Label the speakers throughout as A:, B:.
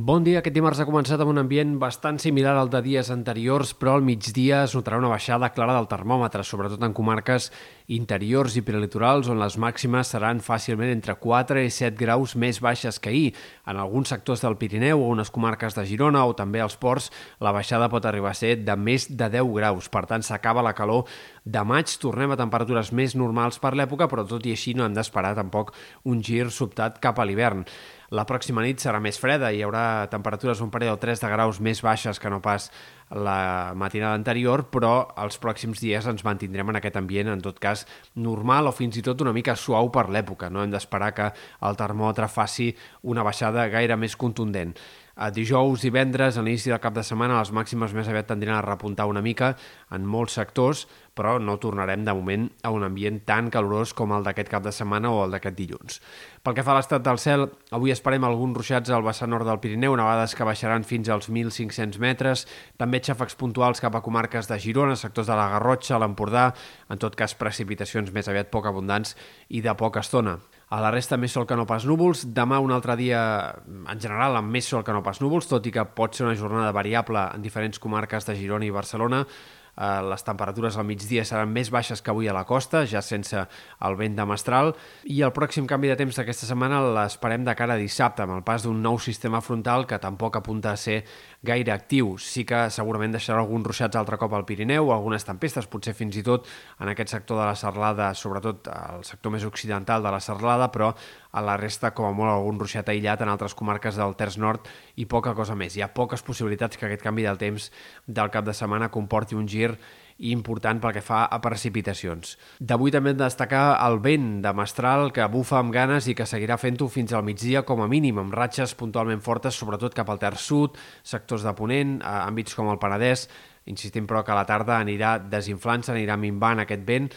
A: Bon dia. Aquest dimarts ha començat amb un ambient bastant similar al de dies anteriors, però al migdia es notarà una baixada clara del termòmetre, sobretot en comarques interiors i prelitorals, on les màximes seran fàcilment entre 4 i 7 graus més baixes que ahir. En alguns sectors del Pirineu o unes comarques de Girona o també als ports, la baixada pot arribar a ser de més de 10 graus. Per tant, s'acaba la calor de maig, tornem a temperatures més normals per l'època, però tot i així no hem d'esperar tampoc un gir sobtat cap a l'hivern. La pròxima nit serà més freda i hi haurà temperatures un parell o tres de graus més baixes que no pas la matinada anterior, però els pròxims dies ens mantindrem en aquest ambient, en tot cas, normal o fins i tot una mica suau per l'època. No hem d'esperar que el termòmetre faci una baixada gaire més contundent. A dijous i vendres, a l'inici del cap de setmana, les màximes més aviat tendrien a repuntar una mica en molts sectors, però no tornarem de moment a un ambient tan calorós com el d'aquest cap de setmana o el d'aquest dilluns. Pel que fa a l'estat del cel, avui esperem alguns ruixats al vessant nord del Pirineu, nevades que baixaran fins als 1.500 metres, també xàfecs puntuals cap a comarques de Girona, sectors de la Garrotxa, l'Empordà, en tot cas precipitacions més aviat poc abundants i de poca estona. A la resta més sol que no pas núvols. Demà un altre dia, en general, amb més sol que no pas núvols, tot i que pot ser una jornada variable en diferents comarques de Girona i Barcelona. Eh, les temperatures al migdia seran més baixes que avui a la costa, ja sense el vent de mestral, i el pròxim canvi de temps d'aquesta setmana l'esperem de cara a dissabte, amb el pas d'un nou sistema frontal que tampoc apunta a ser gaire actiu. Sí que segurament deixarà alguns ruixats altre cop al Pirineu, algunes tempestes, potser fins i tot en aquest sector de la Serlada, sobretot el sector més occidental de la Serlada, però a la resta, com a molt, algun ruixat aïllat en altres comarques del Terç Nord i poca cosa més. Hi ha poques possibilitats que aquest canvi del temps del cap de setmana comporti un gir important pel que fa a precipitacions. D'avui també hem de destacar el vent de mestral que bufa amb ganes i que seguirà fent-ho fins al migdia com a mínim, amb ratxes puntualment fortes, sobretot cap al Terç Sud, sectors de Ponent, àmbits com el Penedès, insistim però que a la tarda anirà desinflant-se, anirà minvant aquest vent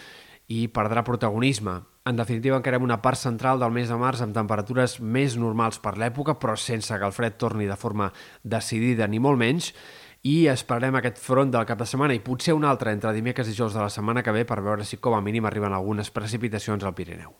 A: i perdrà protagonisme. En definitiva, encarem una part central del mes de març amb temperatures més normals per l'època, però sense que el fred torni de forma decidida ni molt menys, i esperarem aquest front del cap de setmana i potser un altre entre dimecres i dijous de la setmana que ve per veure si com a mínim arriben algunes precipitacions al Pirineu.